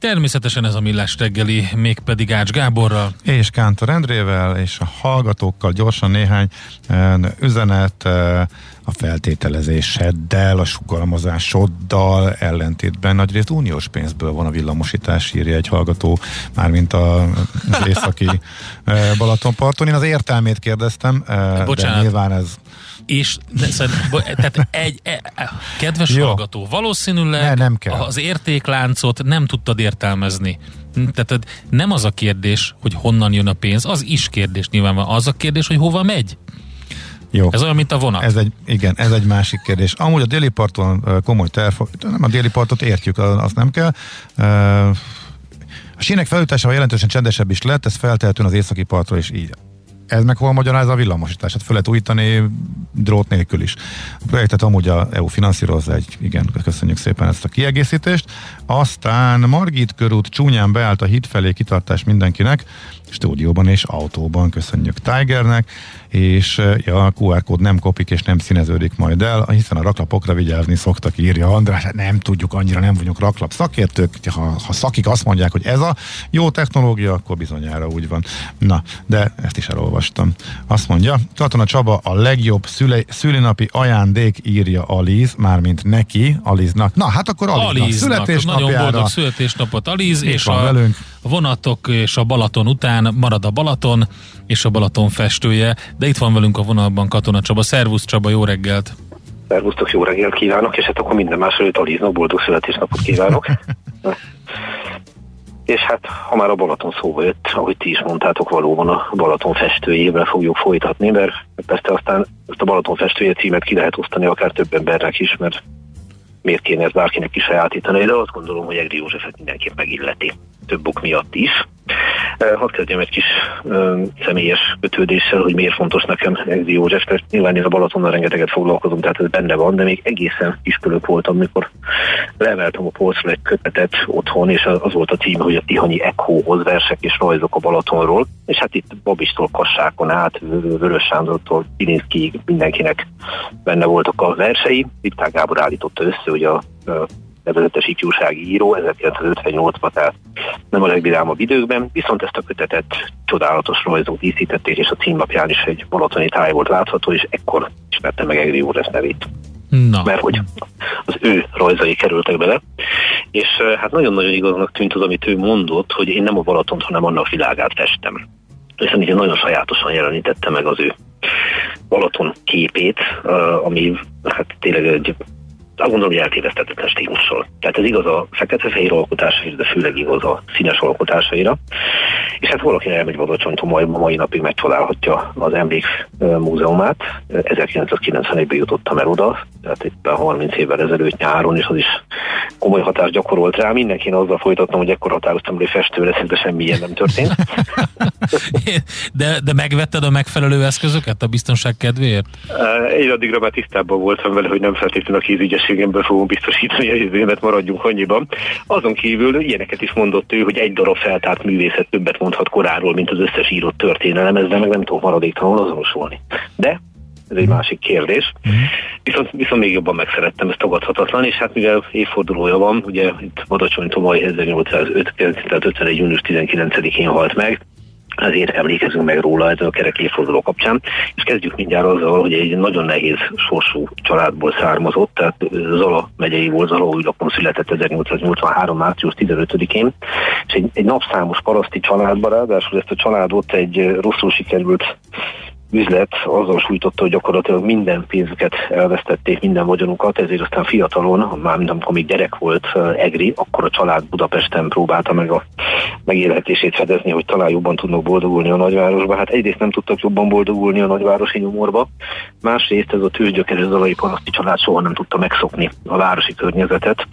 Természetesen ez a millás reggeli, mégpedig Ács Gáborral. És Kántor Endrével, és a hallgatókkal gyorsan néhány uh, üzenet uh, a feltételezéseddel, a sugalmazásoddal ellentétben nagyrészt uniós pénzből van a villamosítás, írja egy hallgató, mármint a, az északi uh, Balatonparton. Én az értelmét kérdeztem, uh, de nyilván ez és tehát egy, e, e, kedves Jó. hallgató, valószínűleg ne, nem kell. az értékláncot nem tudtad értelmezni. Tehát nem az a kérdés, hogy honnan jön a pénz, az is kérdés nyilván van. Az a kérdés, hogy hova megy. Jó. Ez olyan, mint a vonat. Ez egy, igen, ez egy másik kérdés. Amúgy a déli parton komoly terv, nem a déli partot értjük, azt nem kell. A sínek felütásával jelentősen csendesebb is lett, ez feltehetően az északi partról is így ez meg hol magyarázza a villamosítását? Föl lehet újítani drót nélkül is. A projektet amúgy a EU finanszírozza, egy, igen, köszönjük szépen ezt a kiegészítést. Aztán Margit körút csúnyán beállt a híd felé kitartás mindenkinek, stúdióban és autóban, köszönjük Tigernek, és ja, a QR kód nem kopik és nem színeződik majd el, hiszen a raklapokra vigyázni szoktak, írja András, hát nem tudjuk, annyira nem vagyunk raklap szakértők, ha, ha szakik azt mondják, hogy ez a jó technológia, akkor bizonyára úgy van. Na, de ezt is elolvastam. Azt mondja, Katona Csaba a legjobb szüle, szülinapi ajándék írja Aliz, mármint neki, Aliznak. Na, hát akkor Aliznak, Aliznak születésnapjára. Nagyon boldog születésnapot Aliz, és a velünk. vonatok és a Balaton után marad a Balaton, és a Balaton festője, de itt van velünk a vonalban Katona Csaba. Szervusz Csaba, jó reggelt! Szervusztok, jó reggelt kívánok, és hát akkor minden más előtt Aliznak boldog születésnapot kívánok. és hát, ha már a Balaton szóba jött, ahogy ti is mondtátok, valóban a Balaton festőjével fogjuk folytatni, mert persze aztán ezt a Balaton festője címet ki lehet osztani akár több embernek is, mert miért kéne ezt bárkinek is sajátítani, de azt gondolom, hogy Egri Józsefet mindenképp megilleti több ok miatt is. Hadd kezdjem egy kis uh, személyes kötődéssel, hogy miért fontos nekem Egzi József, mert nyilván én a Balatonnal rengeteget foglalkozom, tehát ez benne van, de még egészen kiskölök voltam, amikor leemeltem a polcra egy kötetet otthon, és az volt a cím, hogy a Tihanyi Echohoz versek és rajzok a Balatonról, és hát itt Babistól Kassákon át, Vörös Sándortól Pilinszkiig mindenkinek benne voltak a versei. Vittár Gábor állította össze, hogy a nevezetes ifjúsági író 1958-ban, tehát nem a legvidámabb időkben, viszont ezt a kötetet csodálatos rajzók díszítették, és a címlapján is egy balatoni táj volt látható, és ekkor ismerte meg Egri úr ezt nevét. Na. Mert hogy az ő rajzai kerültek bele, és hát nagyon-nagyon igaznak tűnt az, amit ő mondott, hogy én nem a Balatont, hanem annak világát festem. Hiszen így nagyon sajátosan jelenítette meg az ő Balaton képét, ami hát tényleg egy azt gondolom, hogy eltévesztetett stílussal. Tehát ez igaz a fekete-fehér alkotásaira, de főleg igaz a színes alkotásaira. És hát valaki elmegy Vadacsonytól, majd ma mai napig megtalálhatja az Emlék Múzeumát. 1991-ben jutottam el oda, tehát itt a 30 évvel ezelőtt nyáron, és az is komoly hatást gyakorolt rá. Mindenki azzal folytattam, hogy ekkor határoztam, hogy festőre szinte semmi ilyen nem történt. de, de megvetted a megfelelő eszközöket a biztonság kedvéért? Egy addigra már tisztában voltam vele, hogy nem feltétlenül a kézügyességemből fogom biztosítani a jövőmet, maradjunk annyiban. Azon kívül ilyeneket is mondott ő, hogy egy darab feltárt művészet többet mondhat koráról, mint az összes írott történelem, ezzel meg nem tudom maradéktalanul azonosulni. De ez egy másik kérdés. Uh-huh. Viszont, viszont még jobban megszerettem, ez tagadhatatlan, és hát mivel évfordulója van, ugye itt Badacsony Tomai 1805, tehát 51. június 19-én halt meg, ezért emlékezünk meg róla ezen a kerek évforduló kapcsán, és kezdjük mindjárt azzal, hogy egy nagyon nehéz sorsú családból származott, tehát Zala megyei volt, Zala újlapon született 1883. március 15-én, és egy, egy napszámos paraszti családban, ráadásul ezt a családot egy rosszul sikerült üzlet azzal sújtotta, hogy gyakorlatilag minden pénzüket elvesztették, minden vagyonukat, ezért aztán fiatalon, már amikor még gyerek volt Egri, akkor a család Budapesten próbálta meg a megélhetését fedezni, hogy talán jobban tudnak boldogulni a nagyvárosba. Hát egyrészt nem tudtak jobban boldogulni a nagyvárosi nyomorba, másrészt ez a tőzsgyökeres zalai paraszti család soha nem tudta megszokni a városi környezetet,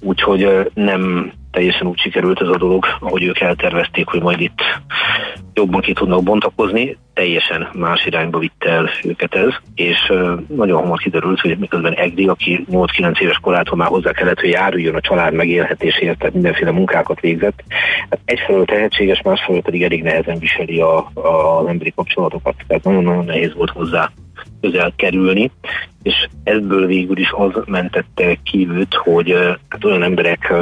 úgyhogy nem teljesen úgy sikerült ez a dolog, ahogy ők eltervezték, hogy majd itt jobban ki tudnak bontakozni, teljesen más irányba vitte el őket ez, és nagyon hamar kiderült, hogy miközben Egdi, aki 8-9 éves korától már hozzá kellett, hogy járuljon a család megélhetéséért, tehát mindenféle munkákat végzett, hát egyfelől tehetséges, másfelől pedig elég nehezen viseli a, a, az emberi kapcsolatokat, tehát nagyon-nagyon nehéz volt hozzá közel kerülni, és ebből végül is az mentette ki hogy hát olyan emberek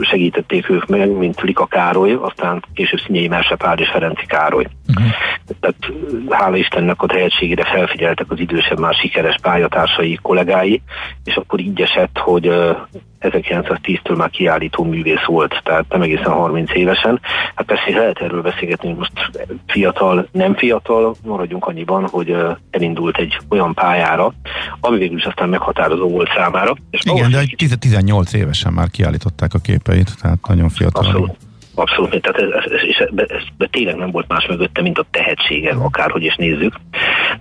segítették ők meg, mint Lika Károly, aztán később Szinyei Merse Pál és Ferenci Károly. Uh-huh. Tehát hála Istennek a tehetségére felfigyeltek az idősebb, már sikeres pályatársai, kollégái, és akkor így esett, hogy 1910-től már kiállító művész volt, tehát nem egészen 30 évesen. Hát persze lehet erről beszélgetni, hogy most fiatal, nem fiatal, maradjunk annyiban, hogy elindult egy olyan pályára, ami végül is aztán meghatározó volt számára. És Igen, de 18 évesen már kiállították a képeit, tehát nagyon fiatal. Abszolút. Abszolút, tehát ez, ez, ez, ez, ez, ez tényleg nem volt más mögötte, mint a tehetsége, akárhogy is nézzük.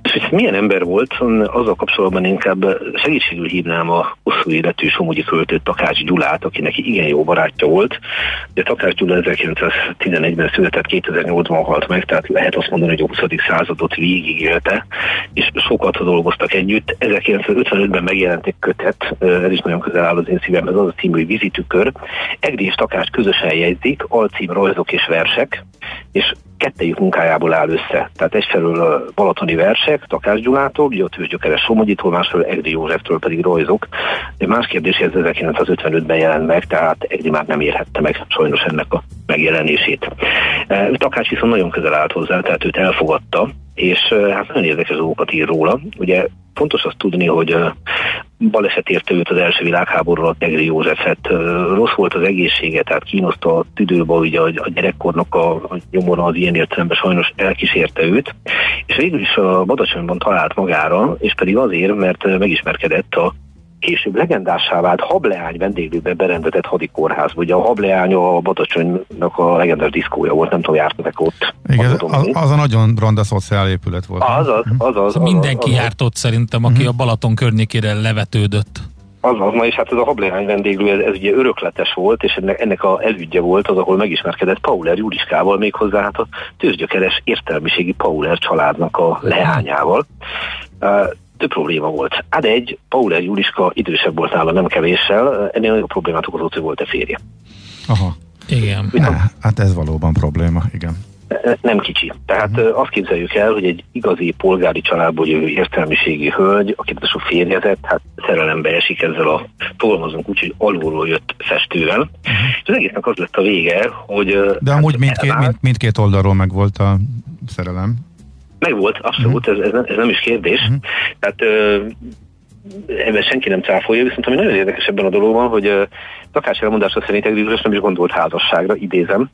És hogy milyen ember volt, azzal kapcsolatban inkább segítségül hívnám a hosszú életű Somogyi költőt Takács Gyulát, aki neki igen jó barátja volt. De Takács Gyula 1911-ben született, 2008-ban halt meg, tehát lehet azt mondani, hogy a 20. századot végigélte, és sokat dolgoztak együtt. 1955-ben megjelent egy kötet, ez is nagyon közel áll az én szívemhez, az a című, hogy Vizitükör. Egri és Takács közösen jegyzik, alcím rajzok és versek, és kettejük munkájából áll össze. Tehát egyfelől balatoni versek, Takács Gyulától, ott Gyökeres Somogyitól, másfelől Egri Józseftől pedig rajzok. De más kérdés, ez 1955-ben jelent meg, tehát Egri már nem érhette meg sajnos ennek a megjelenését. E, Takács viszont nagyon közel állt hozzá, tehát őt elfogadta, és e, hát nagyon érdekes dolgokat ír róla. Ugye fontos azt tudni, hogy baleset érte őt az első világháború alatt Negri Józsefet. Rossz volt az egészsége, tehát kínoszta a tüdőbe, ugye a, gyerekkornak a, a nyomora az ilyen értelemben sajnos elkísérte őt, és végül is a Badacsonyban talált magára, és pedig azért, mert megismerkedett a később legendássá vált Hableány vendéglőben berendezett hadikórházba. Ugye a Hableány a Badacsonynak a legendás diszkója volt, nem tudom, jártatok ott. Igen, az, az, a nagyon ronda szociál épület volt. Az, az, az, az, az, Mindenki az, járt ott szerintem, aki uh-huh. a Balaton környékére levetődött. Az az, na és hát ez a Hableány vendéglő, ez, ez ugye örökletes volt, és ennek, ennek a elügye volt az, ahol megismerkedett Pauler Juliskával, méghozzá hát a tőzsgyökeres értelmiségi Pauler családnak a leányával. Uh, több probléma volt. Hát egy, Pauler Juliska idősebb volt nála, nem kevéssel, ennél nagyobb problémát okozott, hogy volt a férje. Aha. Igen. Ne, hát ez valóban probléma, igen. Nem kicsi. Tehát uh-huh. azt képzeljük el, hogy egy igazi polgári családból jövő értelmiségi hölgy, akit a férjezett, hát szerelembe esik ezzel a, fogalmazunk úgy, hogy alulról jött festővel. Uh-huh. És az egésznek az lett a vége, hogy... De amúgy hát mindkét, mind, mindkét oldalról meg volt a szerelem. Meg volt, abszolút, uh-huh. ez, ez, nem, ez nem is kérdés. Uh-huh. Tehát ö, ebben senki nem cáfolja, viszont ami nagyon érdekes ebben a dologban, hogy uh, Takács elmondása szerint Egri nem is gondolt házasságra, idézem,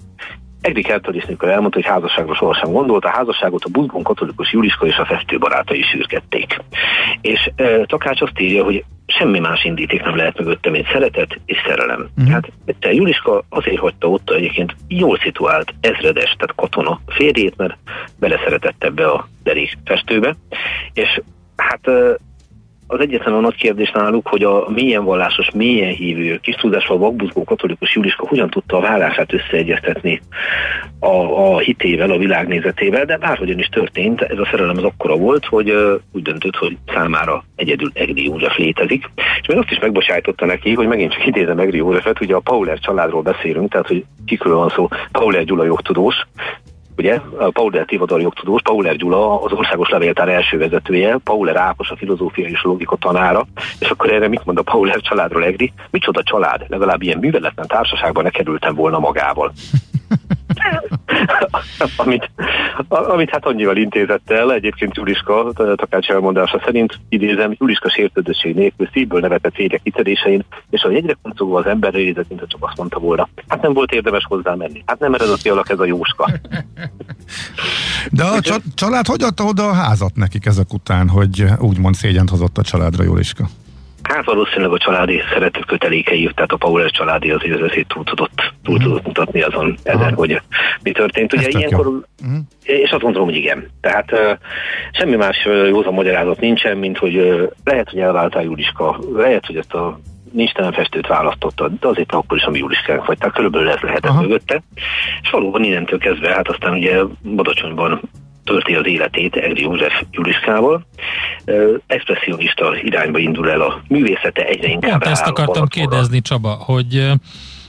Egri Kertelisznikor elmondta, hogy házasságra sohasem gondolt, a házasságot a buzgón katolikus Juliska és a festő barátai sürgették. És e, Takács azt írja, hogy semmi más indíték nem lehet mögötte, mint szeretet és szerelem. Mm. Hát te Juliska azért hagyta ott egyébként jól szituált ezredes, tehát katona férjét, mert beleszeretett ebbe a derék festőbe, és hát az egyetlen a nagy kérdés náluk, hogy a milyen vallásos, milyen hívő, kis tudásval vakbuzgó katolikus Juliska hogyan tudta a vállását összeegyeztetni a, a hitével, a világnézetével, de bárhogyan is történt, ez a szerelem az akkora volt, hogy uh, úgy döntött, hogy számára egyedül Egri József létezik. És még azt is megbocsájtotta neki, hogy megint csak idézem Egri Józsefet, ugye a Pauler családról beszélünk, tehát hogy kikről van szó, Pauler Gyula jogtudós, ugye, Pauler Tivadar jogtudós, Pauler Gyula az országos levéltár első vezetője, Pauler Ákos a filozófia és logika tanára, és akkor erre mit mond a Pauler családról Egri? Micsoda család? Legalább ilyen műveletlen társaságban ne kerültem volna magával. amit, amit hát annyival intézett el, egyébként Juliska, Takács elmondása szerint, idézem, Juliska sértődösség nélkül szívből nevetett férje kitöréseit, és ahogy egyre kuncogva az ember nézett, mint csak azt mondta volna. Hát nem volt érdemes hozzá menni. Hát nem eredeti alak ez a Jóska. De a család hogy adta oda a házat nekik ezek után, hogy úgymond szégyent hozott a családra Juliska? Hát valószínűleg a családi szerető kötelékei, tehát a Paulus családi azért azért túl tudott, túl uh-huh. tudott mutatni azon ezen, hogy mi történt. Ugye ilyenkor, uh-huh. és azt mondom, hogy igen. Tehát uh, semmi más józan magyarázat nincsen, mint hogy uh, lehet, hogy elváltál Juliska, lehet, hogy ezt a nincstelen festőt választotta, de azért akkor is a mi Juliskánk vagy, tehát körülbelül ez lehetett Aha. mögötte. És valóban innentől kezdve, hát aztán ugye Badacsonyban tölti az életét Egri József Juliskával. Expressionista irányba indul el a művészete egyre inkább. Pont ezt akartam kérdezni, Csaba, hogy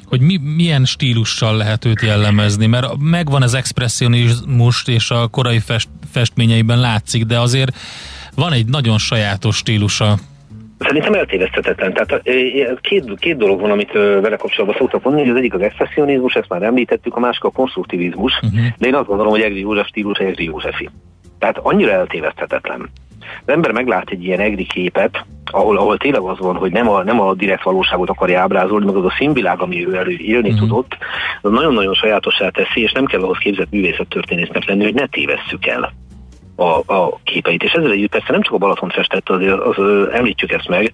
hogy mi, milyen stílussal lehet őt jellemezni, mert megvan az expressionizmus, és a korai fest, festményeiben látszik, de azért van egy nagyon sajátos stílusa Szerintem eltévesztetetlen. Tehát két, két dolog van, amit vele kapcsolatban szoktak mondani, hogy az egyik az expressionizmus, ezt már említettük, a másik a konstruktivizmus, uh-huh. de én azt gondolom, hogy Egri József stílus Egri Józsefi. Tehát annyira eltéveszthetetlen. Az ember meglát egy ilyen egri képet, ahol, ahol tényleg az van, hogy nem a, nem a direkt valóságot akarja ábrázolni, meg az a színvilág, ami ő elő élni uh-huh. tudott, az nagyon-nagyon sajátossá teszi, és nem kell ahhoz képzett művészettörténésznek lenni, hogy ne tévesszük el a, a képeit. És ezzel együtt persze nem csak a Balaton festett, az, az, az említjük ezt meg,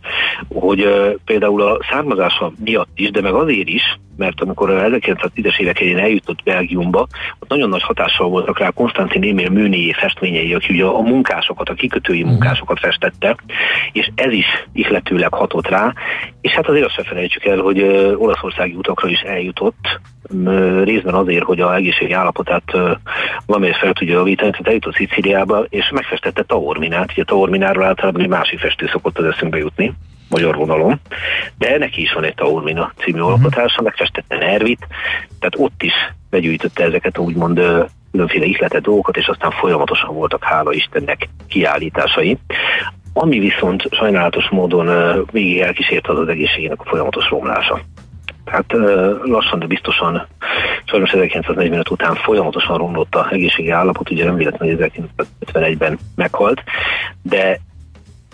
hogy uh, például a származása miatt is, de meg azért is, mert amikor 1910-es évek elején eljutott Belgiumba, ott nagyon nagy hatással voltak rá Konstantin Émil Műnéjé festményei, aki ugye a munkásokat, a kikötői mhm. munkásokat festette, és ez is ihletőleg hatott rá, és hát azért azt se felejtsük el, hogy olaszországi utakra is eljutott, részben azért, hogy a egészségi állapotát valamelyest fel tudja javítani, tehát eljutott Szicíliába, és megfestette Taorminát, ugye Taormináról általában egy másik festő szokott az eszünkbe jutni, magyar vonalon, de neki is van egy Taormina című uh-huh. alkotása, megfestette Nervit, tehát ott is begyűjtötte ezeket úgymond különféle ihletett dolgokat, és aztán folyamatosan voltak, hála Istennek, kiállításai. Ami viszont sajnálatos módon végig elkísért az az egészségének a folyamatos romlása. Tehát lassan, de biztosan sajnos 1945 után folyamatosan romlott a egészségi állapot, ugye nem véletlenül 1951-ben meghalt, de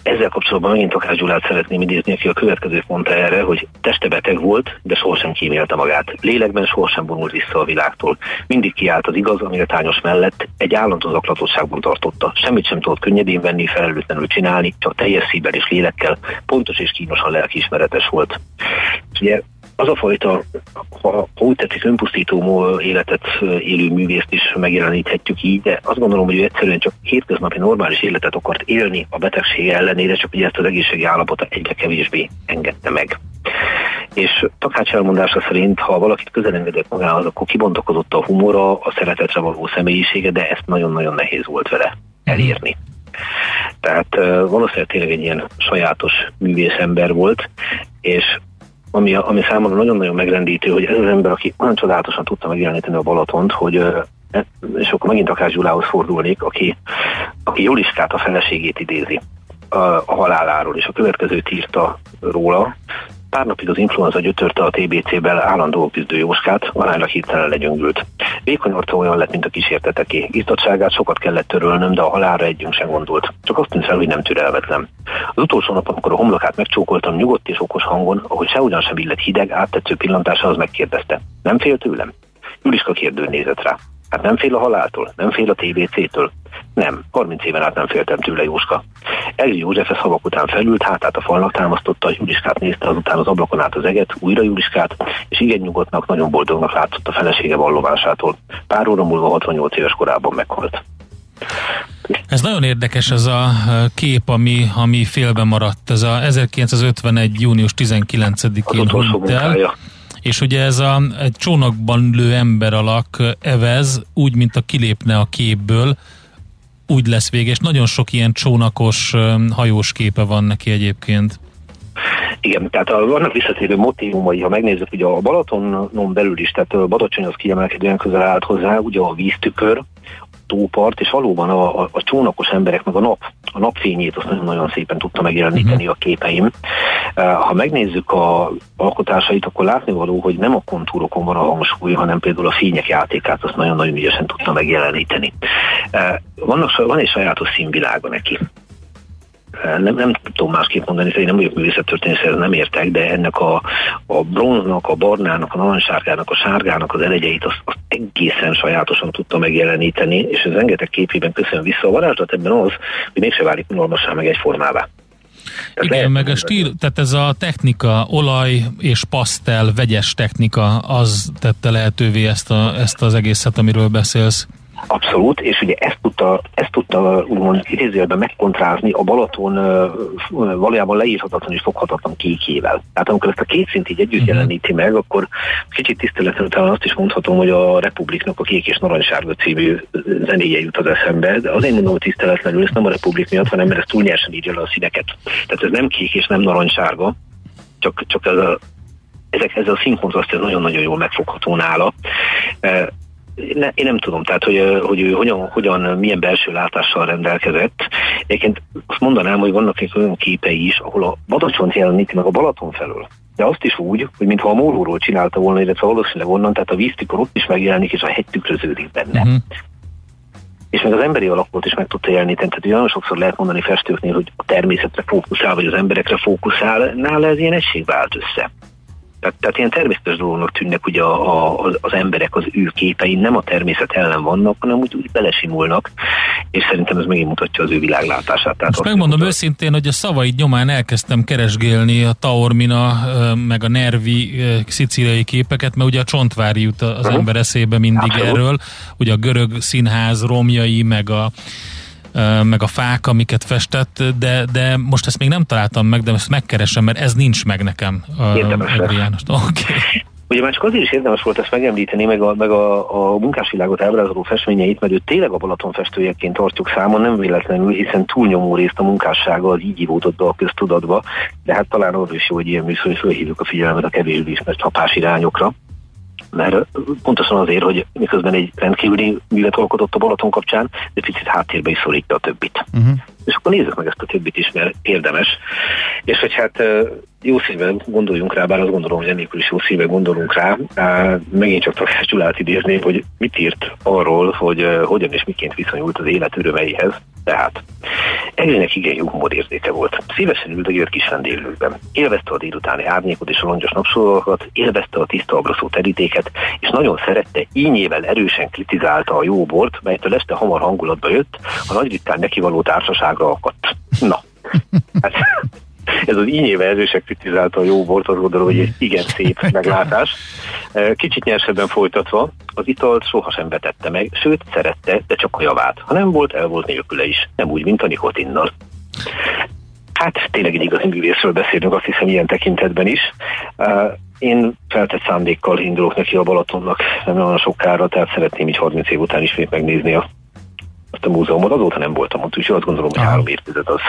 ezzel kapcsolatban megint Akás Gyulát szeretném idézni, aki a következő mondta erre, hogy teste beteg volt, de sohasem kímélte magát. Lélekben sohasem vonult vissza a világtól. Mindig kiállt az igaz, a méltányos mellett, egy állandó zaklatosságban tartotta. Semmit sem tudott könnyedén venni, felelőtlenül csinálni, csak teljes szívvel és lélekkel, pontos és kínosan lelkiismeretes volt. És ugye az a fajta, ha, ha úgy tetszik, önpusztító életet élő művészt is megjeleníthetjük így, de azt gondolom, hogy ő egyszerűen csak hétköznapi normális életet akart élni a betegség ellenére, csak ugye ezt az egészségi állapota egyre kevésbé engedte meg. És Takács elmondása szerint, ha valakit közelengedett magához, akkor kibontakozott a humora, a szeretetre való személyisége, de ezt nagyon-nagyon nehéz volt vele elérni. Tehát valószínűleg tényleg egy ilyen sajátos művészember volt, és ami, ami számomra nagyon-nagyon megrendítő, hogy ez az ember, aki olyan csodálatosan tudta megjeleníteni a Balatont, hogy e, és akkor megint akár Zsulához fordulnék, aki, aki Juliskát, a feleségét idézi a, a haláláról, és a következőt írta róla, Pár napig az influenza gyötörte a TBC-bel állandó küzdő Jóskát, aránylag hirtelen legyöngült. Vékony orca olyan lett, mint a kísérteteké. Iztatságát sokat kellett törölnöm, de a halálra együnk sem gondolt. Csak azt tűnt fel, hogy nem türelmetlen. Az utolsó nap, amikor a homlokát megcsókoltam, nyugodt és okos hangon, ahogy sehogyan sem illet hideg, áttetsző pillantása, az megkérdezte. Nem fél tőlem? Juliska kérdő nézett rá. Hát nem fél a haláltól, nem fél a TBC-től. Nem, 30 éven át nem féltem tőle Jóska. Egri József a szavak után felült, hátát a falnak támasztotta, Juliskát nézte azután az ablakon át az eget, újra Juliskát, és igen nyugodtnak, nagyon boldognak látszott a felesége vallomásától. Pár óra múlva 68 éves korában meghalt. Ez nagyon érdekes ez a kép, ami, ami félbe maradt. Ez a 1951. június 19-én hunyt el. És ugye ez a egy csónakban lő ember alak evez, úgy, mint a kilépne a képből, úgy lesz véges. Nagyon sok ilyen csónakos hajós képe van neki egyébként. Igen, tehát a, vannak visszatérő motivumai, ha megnézzük, ugye a Balatonon belül is, tehát Badacsony az kiemelkedően közel állt hozzá, ugye a víztükör, tópart, és valóban a, a, a csónakos emberek, meg a nap, a napfényét azt nagyon-nagyon szépen tudta megjeleníteni uh-huh. a képeim. Ha megnézzük a alkotásait, akkor látnivaló, hogy nem a kontúrokon van a hangsúly, hanem például a fények játékát azt nagyon-nagyon ügyesen tudta megjeleníteni. Vannak, van egy sajátos színvilága neki nem, nem tudom másképp mondani, hogy nem vagyok művészettörténész, ez nem értek, de ennek a, a bronznak, a barnának, a narancssárgának, a sárgának az elegyeit azt, azt egészen sajátosan tudta megjeleníteni, és ez rengeteg képében köszön vissza. A varázslat ebben az, hogy mégse válik unalmassá meg egyformává. Igen, lehet, meg a stíl, tehát ez a technika, olaj és pasztel, vegyes technika, az tette lehetővé ezt, a, ezt az egészet, amiről beszélsz. Abszolút, és ugye ezt tudta, ezt tudta úgymond idézőjelben megkontrázni a Balaton valójában leírhatatlan és foghatatlan kékével. Tehát amikor ezt a két szint így együtt uh-huh. jeleníti meg, akkor kicsit tiszteletlen talán azt is mondhatom, hogy a Republiknak a Kék és Narancssárga című zenéje jut az eszembe, de azért mondom, hogy tiszteletlenül, ez nem a Republik miatt, hanem mert ez túl nyersen írja le a színeket. Tehát ez nem kék és nem narancssárga, csak, csak ez a, ezek, ez a színkontraszt nagyon-nagyon jól megfogható nála ne, én nem tudom, tehát hogy, hogy ő hogyan, hogyan, milyen belső látással rendelkezett. Egyébként azt mondanám, hogy vannak egy olyan képei is, ahol a Badacsont jeleníti meg a Balaton felől. De azt is úgy, hogy mintha a Mólóról csinálta volna, illetve valószínűleg onnan, tehát a víztikor ott is megjelenik, és a hegy tükröződik benne. Uh-huh. És meg az emberi alakot is meg tudta jeleníteni. Tehát olyan sokszor lehet mondani festőknél, hogy a természetre fókuszál, vagy az emberekre fókuszál, nála ez ilyen egység vált össze. Tehát, tehát ilyen természetes dolognak tűnnek ugye a, a, az emberek, az ő képei nem a természet ellen vannak, hanem úgy, úgy belesimulnak, és szerintem ez megint mutatja az ő világlátását. Tehát Most megmondom mutat... őszintén, hogy a szavaid nyomán elkezdtem keresgélni a Taormina, meg a Nervi szicíliai képeket, mert ugye a Csontvári jut az uh-huh. ember eszébe mindig Abszolút. erről, ugye a görög színház romjai, meg a meg a fák, amiket festett, de, de most ezt még nem találtam meg, de ezt megkeresem, mert ez nincs meg nekem. Érdemes. Okay. Ugye már csak azért is érdemes volt ezt megemlíteni, meg a, meg a, a munkásvilágot ábrázoló festményeit, mert ő tényleg a Balaton festőjeként tartjuk számon, nem véletlenül, hiszen túlnyomó részt a munkássága az így ívódott be a köztudatba, de hát talán arra is jó, hogy ilyen műsor, hogy felhívjuk a figyelmet a kevésbé ismert csapás irányokra mert pontosan azért, hogy miközben egy rendkívüli művet alkotott a Balaton kapcsán, de picit háttérbe is szorítja a többit. Uh-huh. És akkor nézzük meg ezt a többit is, mert érdemes. És hogy hát jó szívben gondoljunk rá, bár azt gondolom, hogy ennélkül is jó szívben gondolunk rá, megint csak Takás Gyulát idézném, hogy mit írt arról, hogy hogyan és miként viszonyult az élet örömeihez. Tehát Egének igen jó humorérzéke volt. Szívesen üldögélt kis vendéglőkben. Élvezte a délutáni árnyékot és a longyos napszólakat, élvezte a tiszta abraszó terítéket, és nagyon szerette, ínyével erősen kritizálta a jó bort, melytől este hamar hangulatba jött, a nagy ritkán nekivaló társaságra akadt. Na, hát, ez az ínyével erősen kritizálta a jó bort, azt gondolom, hogy egy igen szép meglátás. Kicsit nyersebben folytatva, az italt sohasem vetette meg, sőt, szerette, de csak a javát. Ha nem volt, el volt nélküle is. Nem úgy, mint a nikotinnal. Hát tényleg egy igazi művészről beszélünk, azt hiszem ilyen tekintetben is. Én feltett szándékkal indulok neki a Balatonnak, nem olyan sokára, tehát szeretném így 30 év után ismét megnézni a azt a múzeumot, azóta nem voltam ott, úgyhogy azt gondolom, hogy három évtized az,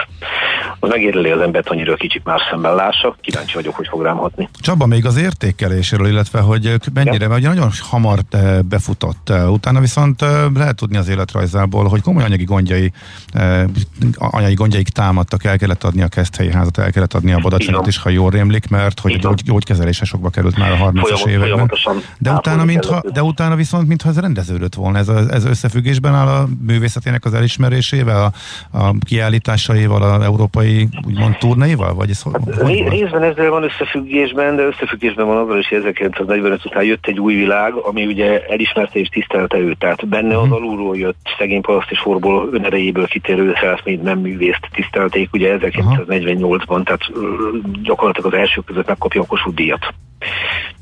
az megérleli az embert annyira kicsit más szemben lássa. Kíváncsi vagyok, hogy fog rám hatni. Csaba, még az értékeléséről, illetve hogy mennyire, ja. mert nagyon hamar eh, befutott, eh, utána viszont eh, lehet tudni az életrajzából, hogy komoly anyagi gondjai, anyagi gondjaik támadtak, el kellett adni a keszthelyi házat, el kellett adni a Badacsonyot is, ha jól rémlik, mert hogy gyógy, gyógykezelése sokba került már a 30-as években. De utána, mintha, de utána viszont, mintha ez rendeződött volna, ez, ez összefüggésben áll a művészet művészetének az elismerésével, a, a kiállításaival, az európai úgymond turnéival? Vagy ez, hogy részben ezzel van összefüggésben, de összefüggésben van azzal is, hogy 1945 után jött egy új világ, ami ugye elismerte és tisztelte őt. Tehát benne az alulról jött szegény paraszt és forból önerejéből kitérő self nem művészt tisztelték ugye 1948-ban, tehát gyakorlatilag az első között megkapja a Kossuth díjat.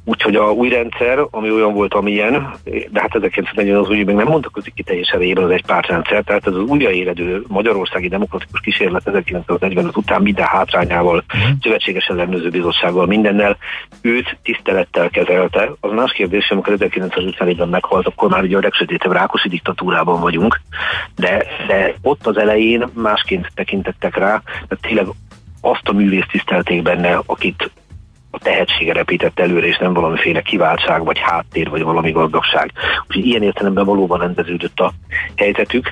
Úgyhogy a új rendszer, ami olyan volt, amilyen, de hát 1940 az úgy még nem mondtak ki teljes erejében az egy pártrendszer, tehát ez az újraéledő magyarországi demokratikus kísérlet 1945 után minden hátrányával, uh-huh. szövetséges ellenőrző bizottsággal, mindennel őt tisztelettel kezelte. Az más kérdés, amikor 1950-ben meghalt, akkor már ugye a legsötétebb Rákosi diktatúrában vagyunk, de, de ott az elején másként tekintettek rá, mert tényleg azt a művészt tisztelték benne, akit a tehetsége repített előre, és nem valamiféle kiváltság, vagy háttér, vagy valami gazdagság. Úgyhogy ilyen értelemben valóban rendeződött a helyzetük.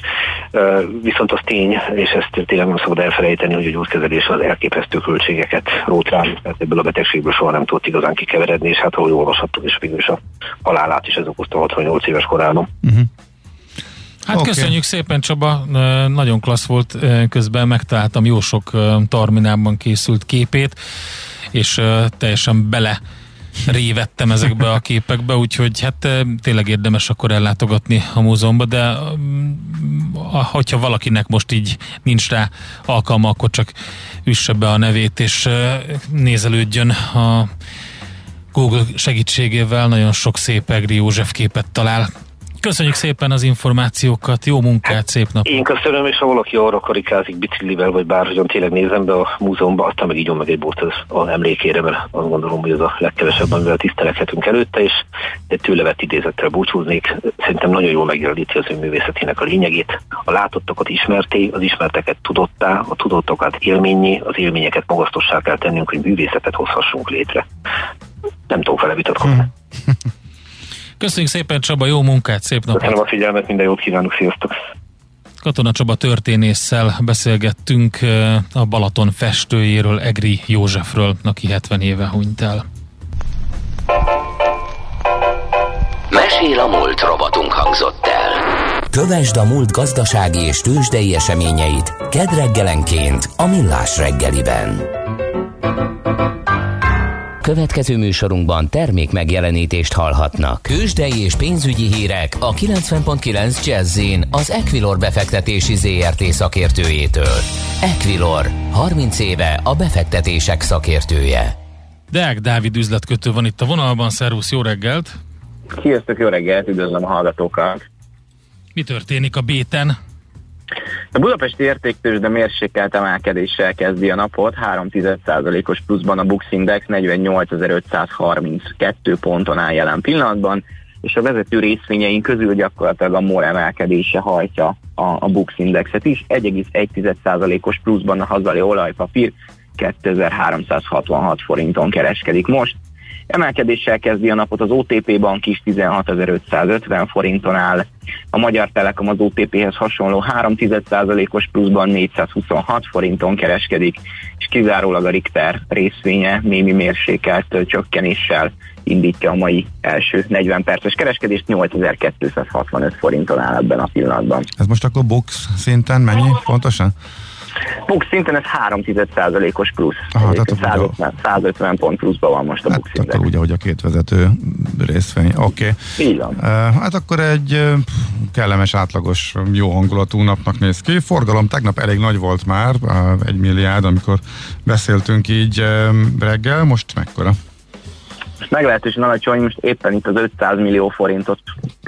Viszont az tény, és ezt tényleg nem szabad elfelejteni, hogy a gyógykezelés az elképesztő költségeket rót rá, tehát ebből a betegségből soha nem tudott igazán kikeveredni, és hát ahogy olvashattuk, és végül is a halálát is ez okozta 68 éves korában. Uh-huh. Hát okay. köszönjük szépen Csaba, nagyon klassz volt, közben megtaláltam jó sok Tarminában készült képét, és teljesen bele révettem ezekbe a képekbe, úgyhogy hát tényleg érdemes akkor ellátogatni a múzeumba, de hogyha valakinek most így nincs rá alkalma, akkor csak üsse be a nevét, és nézelődjön a Google segítségével, nagyon sok szép Egri József képet talál. Köszönjük szépen az információkat, jó munkát, szép nap! Én köszönöm, és ha valaki arra karikázik biciklivel, vagy bárhogyan tényleg nézem be a múzeumba, aztán meg így meg egy bót az, az emlékére, mert azt gondolom, hogy ez a legkevesebb, amivel tisztelekhetünk előtte, és egy tőle vett idézettel búcsúznék. Szerintem nagyon jól megjeleníti az ő művészetének a lényegét. A látottakat ismerté, az ismerteket tudottá, a tudottakat élményé, az élményeket magasztossá kell tennünk, hogy művészetet hozhassunk létre. Nem tudok vele vitatkozni. Hmm. Köszönjük szépen Csaba, jó munkát, szép napot! Köszönöm a figyelmet, minden jót kívánok, sziasztok! Katona Csaba történésszel beszélgettünk a Balaton festőjéről, Egri Józsefről, aki 70 éve hunyt el. Mesél a múlt robotunk hangzott el. Kövesd a múlt gazdasági és tőzsdei eseményeit kedreggelenként a Millás reggeliben. Következő műsorunkban termék megjelenítést hallhatnak. Kősdei és pénzügyi hírek a 90.9 jazz az Equilor befektetési ZRT szakértőjétől. Equilor, 30 éve a befektetések szakértője. Deák Dávid üzletkötő van itt a vonalban, szervusz, jó reggelt! Sziasztok, jó reggelt, üdvözlöm a hallgatókat! Mi történik a béten? A budapesti értéktős, de mérsékelt emelkedéssel kezdi a napot, 3,1%-os pluszban a Bux Index 48.532 ponton áll jelen pillanatban, és a vezető részvényeink közül gyakorlatilag a MOL emelkedése hajtja a, a Bux Indexet is, 1,1%-os pluszban a hazai olajpapír 2366 forinton kereskedik most, Emelkedéssel kezdi a napot az OTP bank is 16.550 forinton áll. A Magyar Telekom az OTP-hez hasonló 3,1%-os pluszban 426 forinton kereskedik, és kizárólag a Richter részvénye némi mérsékelt csökkenéssel indítja a mai első 40 perces kereskedést, 8265 forinton áll ebben a pillanatban. Ez most akkor box szinten mennyi pontosan? Bux szinten ez 3 os plusz. Aha, tehát 150, 150 pont pluszban van most a hát, Bux Index. Akkor úgy, ahogy a két vezető részvény. Oké. Okay. Így van. Uh, hát akkor egy uh, kellemes, átlagos, jó hangulatú napnak néz ki. Forgalom tegnap elég nagy volt már, uh, egy milliárd, amikor beszéltünk így reggel. Most mekkora? meglehetősen alacsony, most éppen itt az 500 millió forintot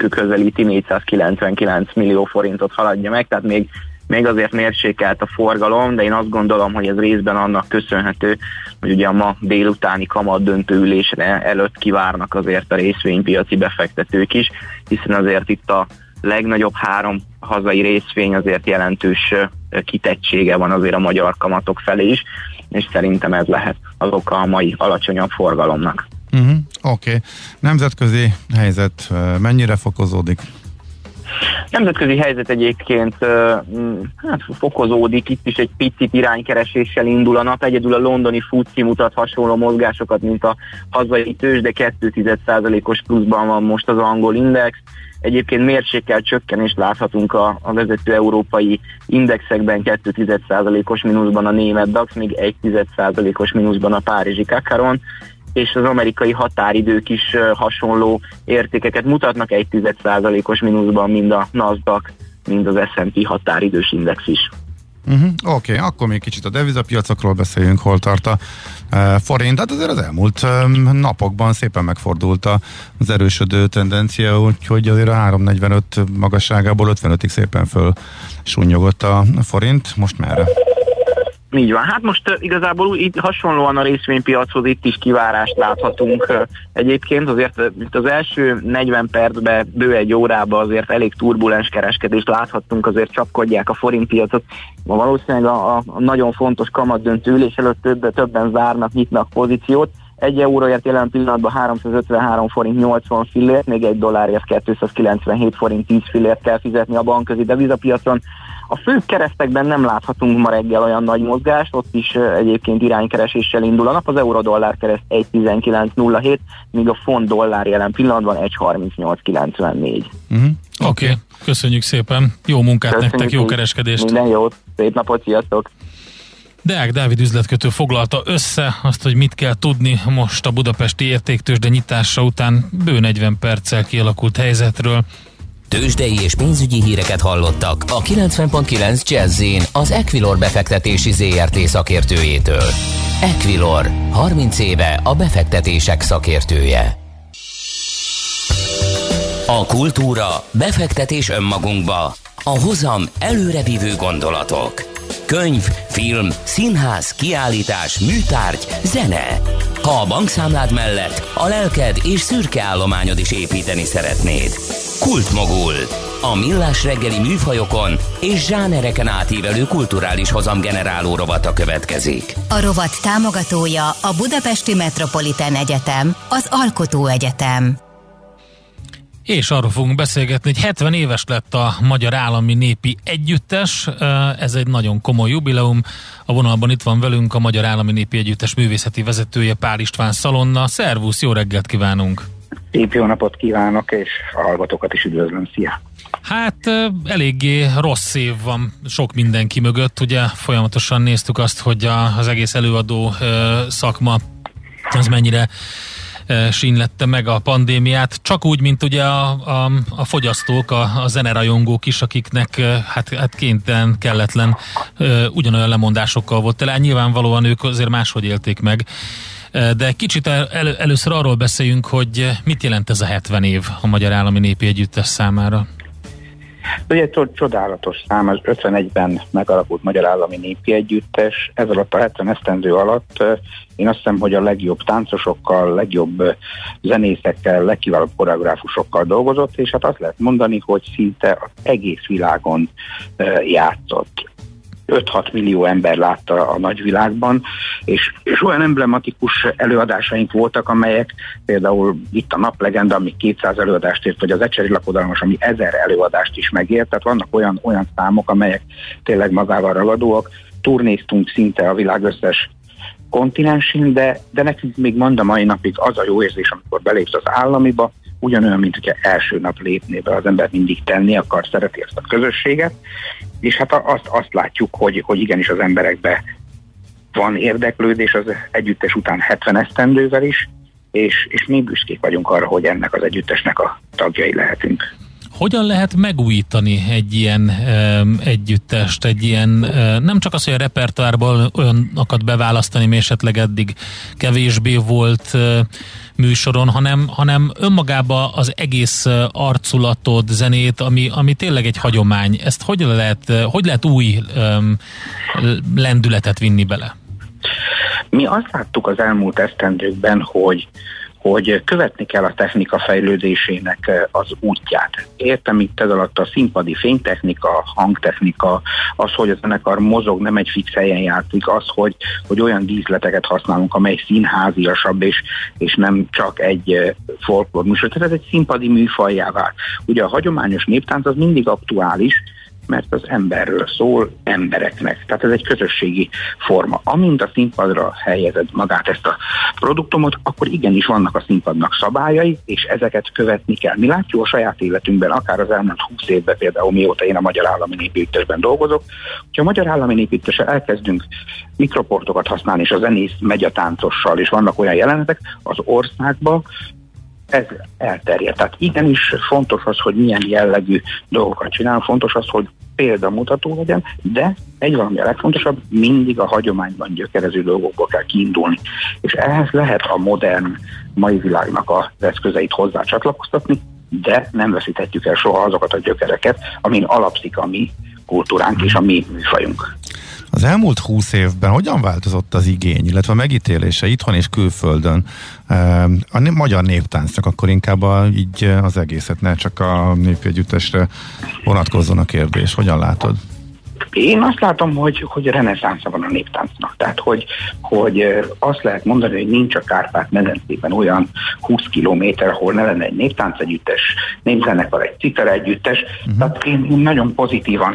közelíti, 499 millió forintot haladja meg, tehát még még azért mérsékelt a forgalom, de én azt gondolom, hogy ez részben annak köszönhető, hogy ugye a ma délutáni kamat döntőülésre előtt kivárnak azért a részvénypiaci befektetők is, hiszen azért itt a legnagyobb három hazai részvény azért jelentős kitettsége van azért a magyar kamatok felé is, és szerintem ez lehet az oka a mai alacsonyabb forgalomnak. Uh-huh, Oké. Okay. Nemzetközi helyzet mennyire fokozódik? Nemzetközi helyzet egyébként hát, fokozódik, itt is egy picit iránykereséssel indul a nap, egyedül a londoni FUCI mutat hasonló mozgásokat, mint a hazai tőzs, de 2,1%-os pluszban van most az angol index. Egyébként mérsékkel csökkenést láthatunk a, a vezető európai indexekben, 2,1%-os mínuszban a német DAX, még 1,1%-os mínuszban a párizsi Kakaron és az amerikai határidők is hasonló értékeket mutatnak, egy os mínuszban mind a Nasdaq, mind az S&P határidős index is. Uh-huh, Oké, okay, akkor még kicsit a devizapiacokról beszéljünk, hol tart a e, forint. Hát azért az elmúlt napokban szépen megfordult az erősödő tendencia, úgyhogy azért a 345 magasságából 55-ig szépen föl súnyogott a forint. Most merre? Így van. Hát most igazából itt hasonlóan a részvénypiachoz itt is kivárást láthatunk. Egyébként azért itt az első 40 percben, bő egy órában azért elég turbulens kereskedést láthattunk, azért csapkodják a forintpiacot. Ma valószínűleg a, a nagyon fontos kamatdöntő ülés előtt több, többen zárnak, nyitnak pozíciót, egy euróért jelen pillanatban 353 forint 80 fillért, még egy dollárért 297 forint 10 fillért kell fizetni a bankközi devizapiacon. A fő keresztekben nem láthatunk ma reggel olyan nagy mozgást, ott is egyébként iránykereséssel indul a nap, az euró-dollár kereszt 1.19.07, míg a font dollár jelen pillanatban 1.38.94. Uh-huh. Oké, okay. köszönjük szépen, jó munkát köszönjük nektek, jó kereskedést! Minden jót, szép napot, sziasztok! Deák Dávid üzletkötő foglalta össze azt, hogy mit kell tudni most a budapesti értéktősde nyitása után bő 40 perccel kialakult helyzetről. Tőzsdei és pénzügyi híreket hallottak a 90.9 jazz az Equilor befektetési ZRT szakértőjétől. Equilor, 30 éve a befektetések szakértője. A kultúra, befektetés önmagunkba, a hozam előrevívő gondolatok. Könyv, film, színház, kiállítás, műtárgy, zene. Ha a bankszámlád mellett a lelked és szürke állományod is építeni szeretnéd. Kultmogul. A millás reggeli műfajokon és zsánereken átívelő kulturális hozamgeneráló rovata következik. A rovat támogatója a Budapesti Metropolitán Egyetem, az Alkotó Egyetem. És arról fogunk beszélgetni, hogy 70 éves lett a Magyar Állami Népi Együttes. Ez egy nagyon komoly jubileum. A vonalban itt van velünk a Magyar Állami Népi Együttes művészeti vezetője Pál István Szalonna. Szervusz, jó reggelt kívánunk! Szép jó napot kívánok, és a hallgatókat is üdvözlöm. Szia! Hát eléggé rossz év van sok mindenki mögött. Ugye folyamatosan néztük azt, hogy az egész előadó szakma az mennyire sínlette meg a pandémiát, csak úgy, mint ugye a, a, a fogyasztók, a, a zenerajongók is, akiknek hát, hát kénytelen, kelletlen ugyanolyan lemondásokkal volt tele. Nyilvánvalóan ők azért máshogy élték meg. De kicsit el, először arról beszéljünk, hogy mit jelent ez a 70 év a Magyar Állami Népi Együttes számára. Ugye csodálatos szám, az 51-ben megalakult Magyar Állami Népi Együttes, ez alatt a 70 esztendő alatt én azt hiszem, hogy a legjobb táncosokkal, legjobb zenészekkel, legkiválóbb koreográfusokkal dolgozott, és hát azt lehet mondani, hogy szinte az egész világon játszott. 5-6 millió ember látta a nagyvilágban, és, és olyan emblematikus előadásaink voltak, amelyek például itt a Naplegenda, ami 200 előadást ért, vagy az Ecseri Lakodalmas, ami 1000 előadást is megért, tehát vannak olyan, olyan számok, amelyek tényleg magával ragadóak. Turnéztunk szinte a világ összes kontinensén, de, de nekünk még mond a mai napig az a jó érzés, amikor belépsz az államiba, ugyanolyan, mint hogyha első nap lépné be, az ember mindig tenni akar, szereti ezt a közösséget, és hát azt, azt látjuk, hogy, hogy igenis az emberekbe van érdeklődés az együttes után 70 esztendővel is, és, és mi büszkék vagyunk arra, hogy ennek az együttesnek a tagjai lehetünk. Hogyan lehet megújítani egy ilyen e, együttest, egy ilyen, e, nem csak az, hogy a repertoárból olyanokat beválasztani, mi esetleg eddig kevésbé volt e, műsoron, hanem, hanem önmagába az egész arculatod, zenét, ami, ami tényleg egy hagyomány. Ezt hogy lehet, hogy lehet új e, lendületet vinni bele? Mi azt láttuk az elmúlt esztendőkben, hogy hogy követni kell a technika fejlődésének eh, az útját. Értem itt ez alatt a színpadi fénytechnika, hangtechnika, az, hogy a zenekar mozog, nem egy fix helyen játszik, az, hogy, hogy olyan díszleteket használunk, amely színháziasabb, és, és nem csak egy eh, folklór műsor. Tehát ez egy színpadi műfajjá vált. Ugye a hagyományos néptánc az mindig aktuális, mert az emberről szól embereknek. Tehát ez egy közösségi forma. Amint a színpadra helyezed magát ezt a produktumot, akkor igenis vannak a színpadnak szabályai, és ezeket követni kell. Mi látjuk a saját életünkben, akár az elmúlt 20 évben például, mióta én a Magyar Állami Népítésben dolgozok, hogyha a Magyar Állami Népítéssel elkezdünk mikroportokat használni, és a zenész megy a táncossal, és vannak olyan jelenetek az országban, ez elterjedt. Tehát igenis fontos az, hogy milyen jellegű dolgokat csinál, fontos az, hogy példamutató legyen, de egy valami a legfontosabb, mindig a hagyományban gyökerező dolgokból kell kiindulni. És ehhez lehet a modern mai világnak az eszközeit hozzá csatlakoztatni, de nem veszíthetjük el soha azokat a gyökereket, amin alapszik a mi kultúránk és a mi műfajunk. Az elmúlt húsz évben hogyan változott az igény, illetve a megítélése itthon és külföldön ehm, a magyar néptáncnak, akkor inkább a, így az egészet, ne csak a népjegyüttesre vonatkozzon a kérdés. Hogyan látod? Én azt látom, hogy, hogy reneszánsza van a néptáncnak. Tehát, hogy, hogy azt lehet mondani, hogy nincs a Kárpát medencében olyan 20 kilométer, ahol ne lenne egy néptánc együttes, népzenekar, egy citer együttes. Uh-huh. Tehát én, én nagyon pozitívan,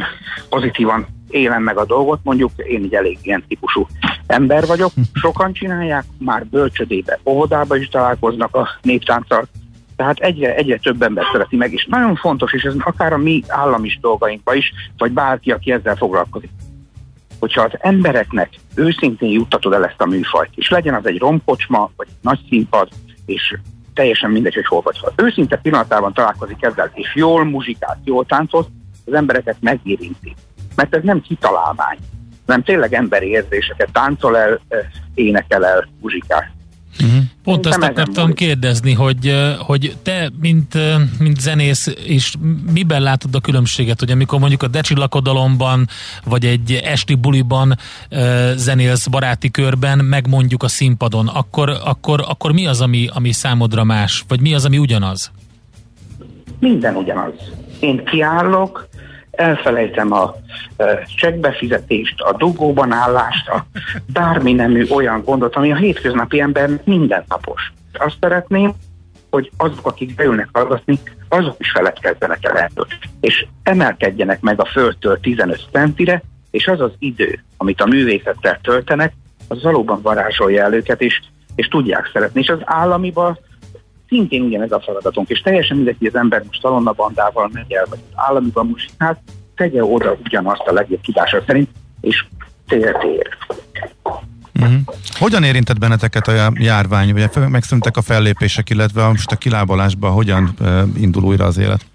pozitívan élem meg a dolgot, mondjuk én egy elég ilyen típusú ember vagyok. Sokan csinálják, már bölcsödébe, óvodába is találkoznak a néptánccal, tehát egyre, egyre több ember szereti meg, és nagyon fontos, és ez akár a mi állami dolgainkban is, vagy bárki, aki ezzel foglalkozik. Hogyha az embereknek őszintén juttatod el ezt a műfajt, és legyen az egy romkocsma, vagy egy nagy színpad, és teljesen mindegy, hogy hol vagy. Ha őszinte pillanatában találkozik ezzel, és jól muzsikát, jól táncoz, az embereket megérinti. Mert ez nem kitalálmány, hanem tényleg emberi érzéseket táncol el, énekel el, muzsikál. Uh-huh. Pont azt akartam kérdezni, hogy, hogy te, mint, mint zenész, és miben látod a különbséget, hogy amikor mondjuk a Decsi lakodalomban, vagy egy esti buliban zenélsz baráti körben, meg mondjuk a színpadon, akkor, akkor, akkor mi az, ami, ami számodra más, vagy mi az, ami ugyanaz? Minden ugyanaz. Én kiállok, elfelejtem a csekkbefizetést, a dugóban állást, a bármi nemű olyan gondot, ami a hétköznapi ember mindennapos. Azt szeretném, hogy azok, akik beülnek hallgatni, azok is feledkezzenek el erről. És emelkedjenek meg a földtől 15 centire, és az az idő, amit a művészettel töltenek, az valóban varázsolja el őket, és, és tudják szeretni. És az államiban szintén ugyanez a feladatunk, és teljesen mindegy, hogy az ember most bandával megy el, vagy az államiban musikát, tegye oda ugyanazt a legjobb tudása szerint, és tér tér. Uh-huh. Hogyan érintett benneteket a járvány? Ugye megszűntek a fellépések, illetve most a kilábalásban hogyan indul újra az élet?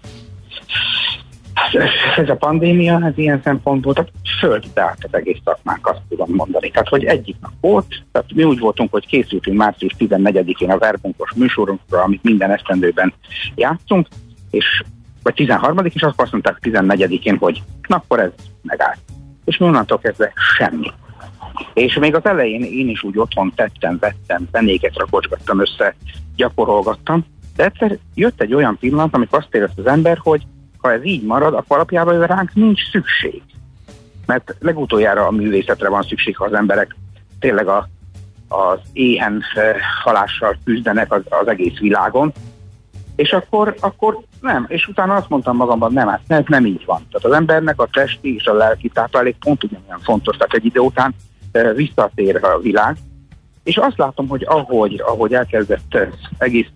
Ez a pandémia, ez ilyen szempontból, tehát földbe állt az egész szakmánk, azt tudom mondani. Tehát, hogy egyik nap volt, tehát mi úgy voltunk, hogy készültünk március 14-én a verbunkos műsorunkra, amit minden esztendőben játszunk, és vagy 13 és azt mondták 14-én, hogy na akkor ez megállt. És mi onnantól kezdve semmi. És még az elején én is úgy otthon tettem, vettem, zenéket rakocsgattam össze, gyakorolgattam, de egyszer jött egy olyan pillanat, amikor azt érezte az ember, hogy ha ez így marad, akkor alapjában ránk nincs szükség. Mert legutoljára a művészetre van szükség, ha az emberek tényleg a, az éhen eh, halással küzdenek az, az egész világon, és akkor, akkor nem, és utána azt mondtam magamban, nem, hát ez nem így van. Tehát az embernek a testi és a lelki táplálék pont ugyanolyan fontos, tehát egy idő után e, visszatér a világ, és azt látom, hogy ahogy, ahogy elkezdett egész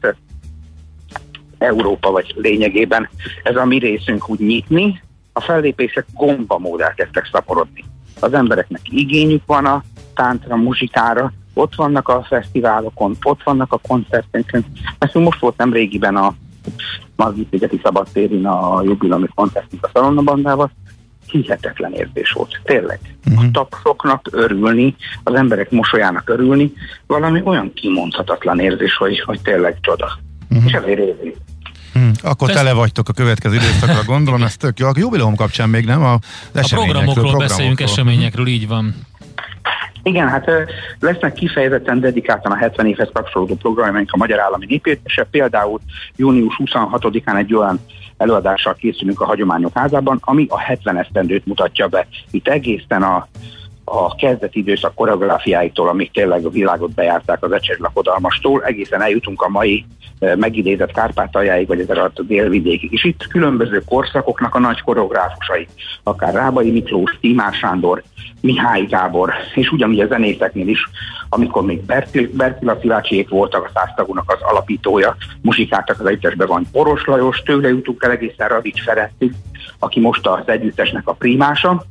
Európa, vagy lényegében ez a mi részünk úgy nyitni, a fellépések gombamód elkezdtek szaporodni. Az embereknek igényük van a táncra, muzsikára, ott vannak a fesztiválokon, ott vannak a koncerteken. Ezt most volt nem régiben a Margit-szigeti szabadtérin a jubilami koncertünk a Szalonnabandával, hihetetlen érzés volt, tényleg. Uh-huh. A tapsoknak örülni, az emberek mosolyának örülni, valami olyan kimondhatatlan érzés, hogy, hogy tényleg csoda. Uh-huh. És ezért érzi. Hmm, akkor Fesz... tele vagytok a következő időszakra, gondolom, ez tök jó. A jubileum kapcsán még nem a A programokról, programokról beszéljünk, eseményekről, így van. Igen, hát lesznek kifejezetten dedikáltan a 70 évhez kapcsolódó programjaink a Magyar Állami Népértese. Például június 26-án egy olyan előadással készülünk a Hagyományok Házában, ami a 70 esztendőt mutatja be. Itt egészen a a kezdeti időszak koreográfiáitól, amik tényleg a világot bejárták az ecserlakodalmastól, egészen eljutunk a mai megidézett Kárpátaljáig, vagy ezzel a délvidékig. És itt különböző korszakoknak a nagy koreográfusai, akár Rábai Miklós, Timár Sándor, Mihály Gábor, és ugyanígy a zenészeknél is, amikor még Bertil, Bertila Szilácsiék voltak a száztagúnak az alapítója, musikáltak az együttesben van Poros Lajos, tőle jutunk el egészen Radics Ferencig, aki most az együttesnek a primása,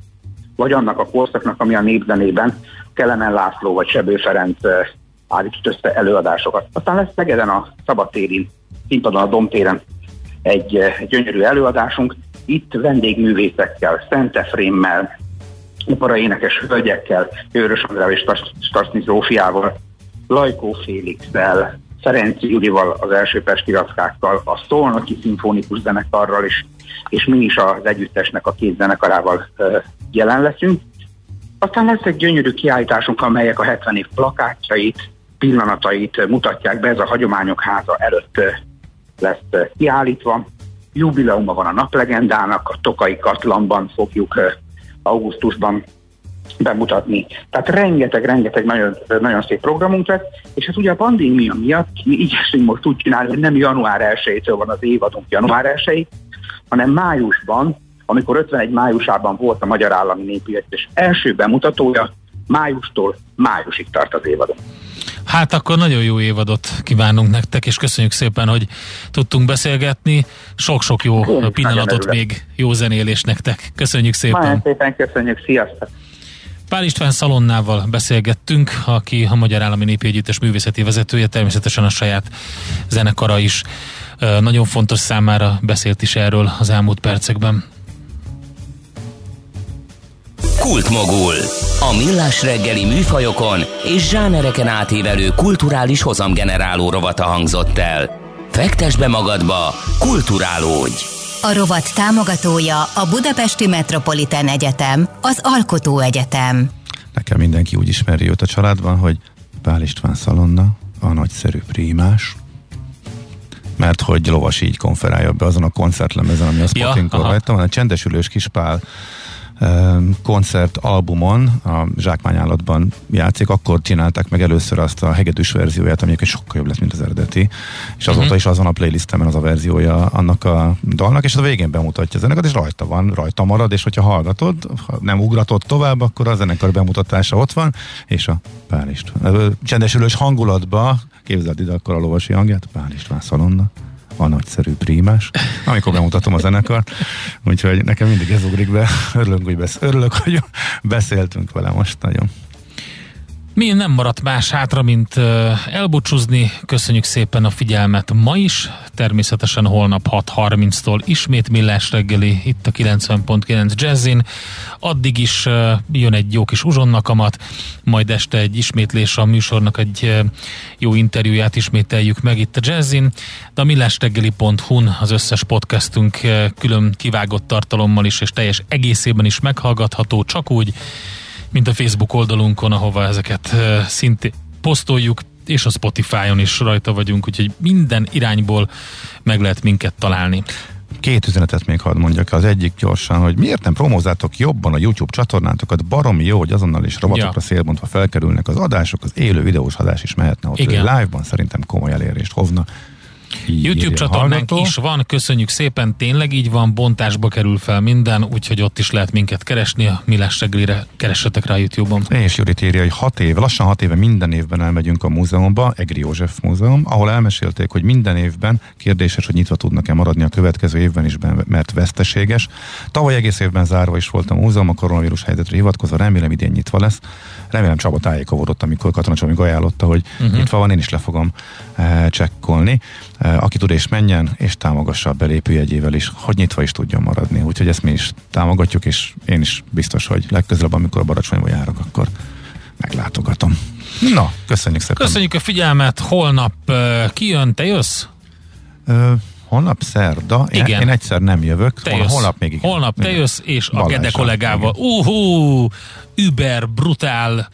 vagy annak a korszaknak, ami a népzenében Kelemen László vagy Sebő Ferenc állított össze előadásokat. Aztán lesz Szegeden a szabadtéri színpadon, a Domtéren egy, egy gyönyörű előadásunk, itt vendégművészekkel, Szent Efrémmel, énekes hölgyekkel, Őrös Andrával és Stasny Zsófiával, Lajkó Félixel, Ferenci Judival, az első pesti rackákkal, a Szolnoki Szimfonikus Zenekarral is, és mi is az együttesnek a két zenekarával jelen leszünk. Aztán lesz egy gyönyörű kiállításunk, amelyek a 70 év plakátjait, pillanatait mutatják be, ez a Hagyományok Háza előtt lesz kiállítva. Jubileuma van a naplegendának, a Tokai Katlanban fogjuk augusztusban bemutatni. Tehát rengeteg-rengeteg nagyon, nagyon szép programunk lett, és hát ugye a pandémia miatt mi igyekszünk most úgy csinálni, hogy nem január 1-től van az évadunk január 1 hanem májusban, amikor 51 májusában volt a Magyar Állami Népületes első bemutatója, májustól májusig tart az évadon. Hát akkor nagyon jó évadot kívánunk nektek, és köszönjük szépen, hogy tudtunk beszélgetni. Sok-sok jó Én pillanatot még, jó zenélés nektek. Köszönjük szépen. Nagyon szépen köszönjük, sziasztok! Pál István Szalonnával beszélgettünk, aki a Magyar Állami Népi Együttes művészeti vezetője, természetesen a saját zenekara is nagyon fontos számára beszélt is erről az elmúlt percekben. Kultmogul. A millás reggeli műfajokon és zsánereken átívelő kulturális hozamgeneráló rovata hangzott el. Fektes be magadba, kulturálódj! A rovat támogatója a Budapesti Metropolitán Egyetem, az Alkotó Egyetem. Nekem mindenki úgy ismeri őt a családban, hogy Pál István Szalonna, a nagyszerű prímás, mert hogy lovas így konferálja be azon a koncertlemezen, ami a Spotinkon ja, rajta van, a csendesülős kispál koncert albumon, a zsákmányállatban játszik, akkor csinálták meg először azt a hegedűs verzióját, ami egy sokkal jobb lett, mint az eredeti, és azóta uh-huh. is azon a playlistemen az a verziója annak a dalnak, és a végén bemutatja a zenekart, és rajta van, rajta marad, és hogyha hallgatod, ha nem ugratott tovább, akkor a zenekar bemutatása ott van, és a Pál István. Csendesülős hangulatba képzeld ide akkor a lovasi hangját, Pál István szalonna a nagyszerű prímás, amikor bemutatom a zenekart, úgyhogy nekem mindig ez ugrik be, örülök, hogy, besz- örülök, hogy beszéltünk vele most nagyon. Mi nem maradt más hátra, mint elbúcsúzni. Köszönjük szépen a figyelmet ma is. Természetesen holnap 6.30-tól ismét millás reggeli itt a 90.9 Jazzin. Addig is jön egy jó kis uzsonnakamat, majd este egy ismétlés a műsornak egy jó interjúját ismételjük meg itt a Jazzin. De a millásreggeli.hu-n az összes podcastünk külön kivágott tartalommal is és teljes egészében is meghallgatható, csak úgy, mint a Facebook oldalunkon, ahova ezeket szintén posztoljuk, és a Spotify-on is rajta vagyunk, úgyhogy minden irányból meg lehet minket találni. Két üzenetet még hadd mondjak. Az egyik gyorsan, hogy miért nem promózátok jobban a YouTube csatornátokat? Baromi jó, hogy azonnal is rovatokra ja. szélbontva felkerülnek az adások, az élő videós adás is mehetne ott Igen. live-ban, szerintem komoly elérést hovna. Így YouTube csatornánk is van, köszönjük szépen, tényleg így van, bontásba kerül fel minden, úgyhogy ott is lehet minket keresni, a Millás reggelire keressetek rá YouTube-on. És Jurit írja, hogy hat éve, lassan hat éve minden évben elmegyünk a múzeumba, Egri József Múzeum, ahol elmesélték, hogy minden évben kérdéses, hogy nyitva tudnak-e maradni a következő évben is, mert veszteséges. Tavaly egész évben zárva is volt a múzeum, a koronavírus helyzetre hivatkozva, remélem idén nyitva lesz. Remélem Csaba tájékozódott, amikor Katona Csaba ajánlotta, hogy uh-huh. nyitva van, én is le fogom e, csekkolni. Eh, aki tud és menjen, és támogassa a belépőjegyével is, hogy nyitva is tudjon maradni. Úgyhogy ezt mi is támogatjuk, és én is biztos, hogy legközelebb, amikor a Baracsonyba járok, akkor meglátogatom. Na, köszönjük szépen. Köszönjük a figyelmet, holnap uh, kijön, te jössz? Uh, holnap szerda, igen. Én, egyszer nem jövök, te jössz. holnap még igen. Holnap te jössz, és a Gede kollégával. Uhú, über, brutál,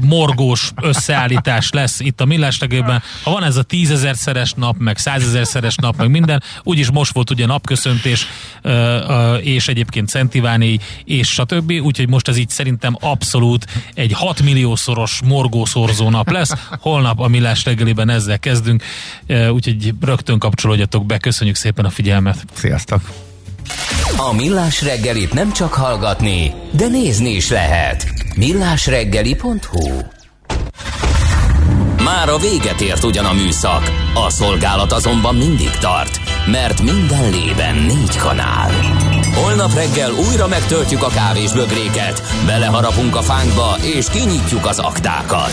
morgós összeállítás lesz itt a millás regében. Ha van ez a tízezerszeres nap, meg százezerszeres nap, meg minden, úgyis most volt ugye napköszöntés, és egyébként Szentiváné, és stb. Úgyhogy most ez így szerintem abszolút egy 6 milliószoros morgószorzó nap lesz. Holnap a millás reggeliben ezzel kezdünk, úgyhogy rögtön kapcsolódjatok be. Köszönjük szépen a figyelmet. Sziasztok! A Millás reggelit nem csak hallgatni, de nézni is lehet. millásreggeli.hu Már a véget ért ugyan a műszak, a szolgálat azonban mindig tart, mert minden lében négy kanál. Holnap reggel újra megtöltjük a kávésbögréket, beleharapunk a fánkba és kinyitjuk az aktákat.